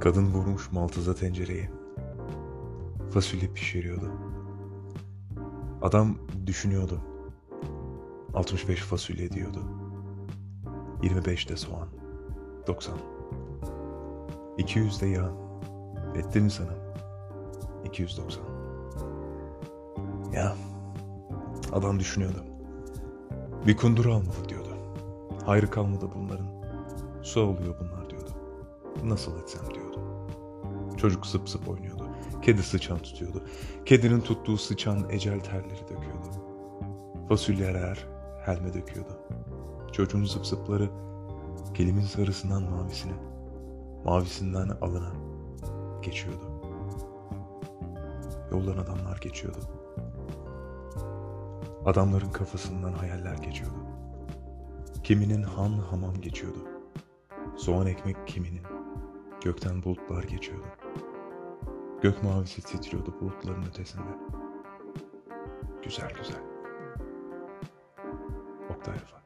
Kadın vurmuş maltıza tencereyi. Fasulye pişiriyordu. Adam düşünüyordu. 65 fasulye diyordu. 25 de soğan. 90. 200 de yağ. Etti mi sana? 290. Ya. Adam düşünüyordu. Bir kundura almalı diyordu. Hayrı kalmadı bunların. Su oluyor bunlar. Nasıl etsem diyordu. Çocuk sıp sıp oynuyordu. Kedi sıçan tutuyordu. Kedinin tuttuğu sıçan ecel terleri döküyordu. Fasulye erer, helme döküyordu. Çocuğun zıp zıpları kelimin sarısından mavisine, mavisinden alına geçiyordu. Yoldan adamlar geçiyordu. Adamların kafasından hayaller geçiyordu. Kiminin han hamam geçiyordu. Soğan ekmek kiminin. Gökten bulutlar geçiyordu. Gök mavisi titriyordu bulutların ötesinde. Güzel güzel. Oktay Rıfat.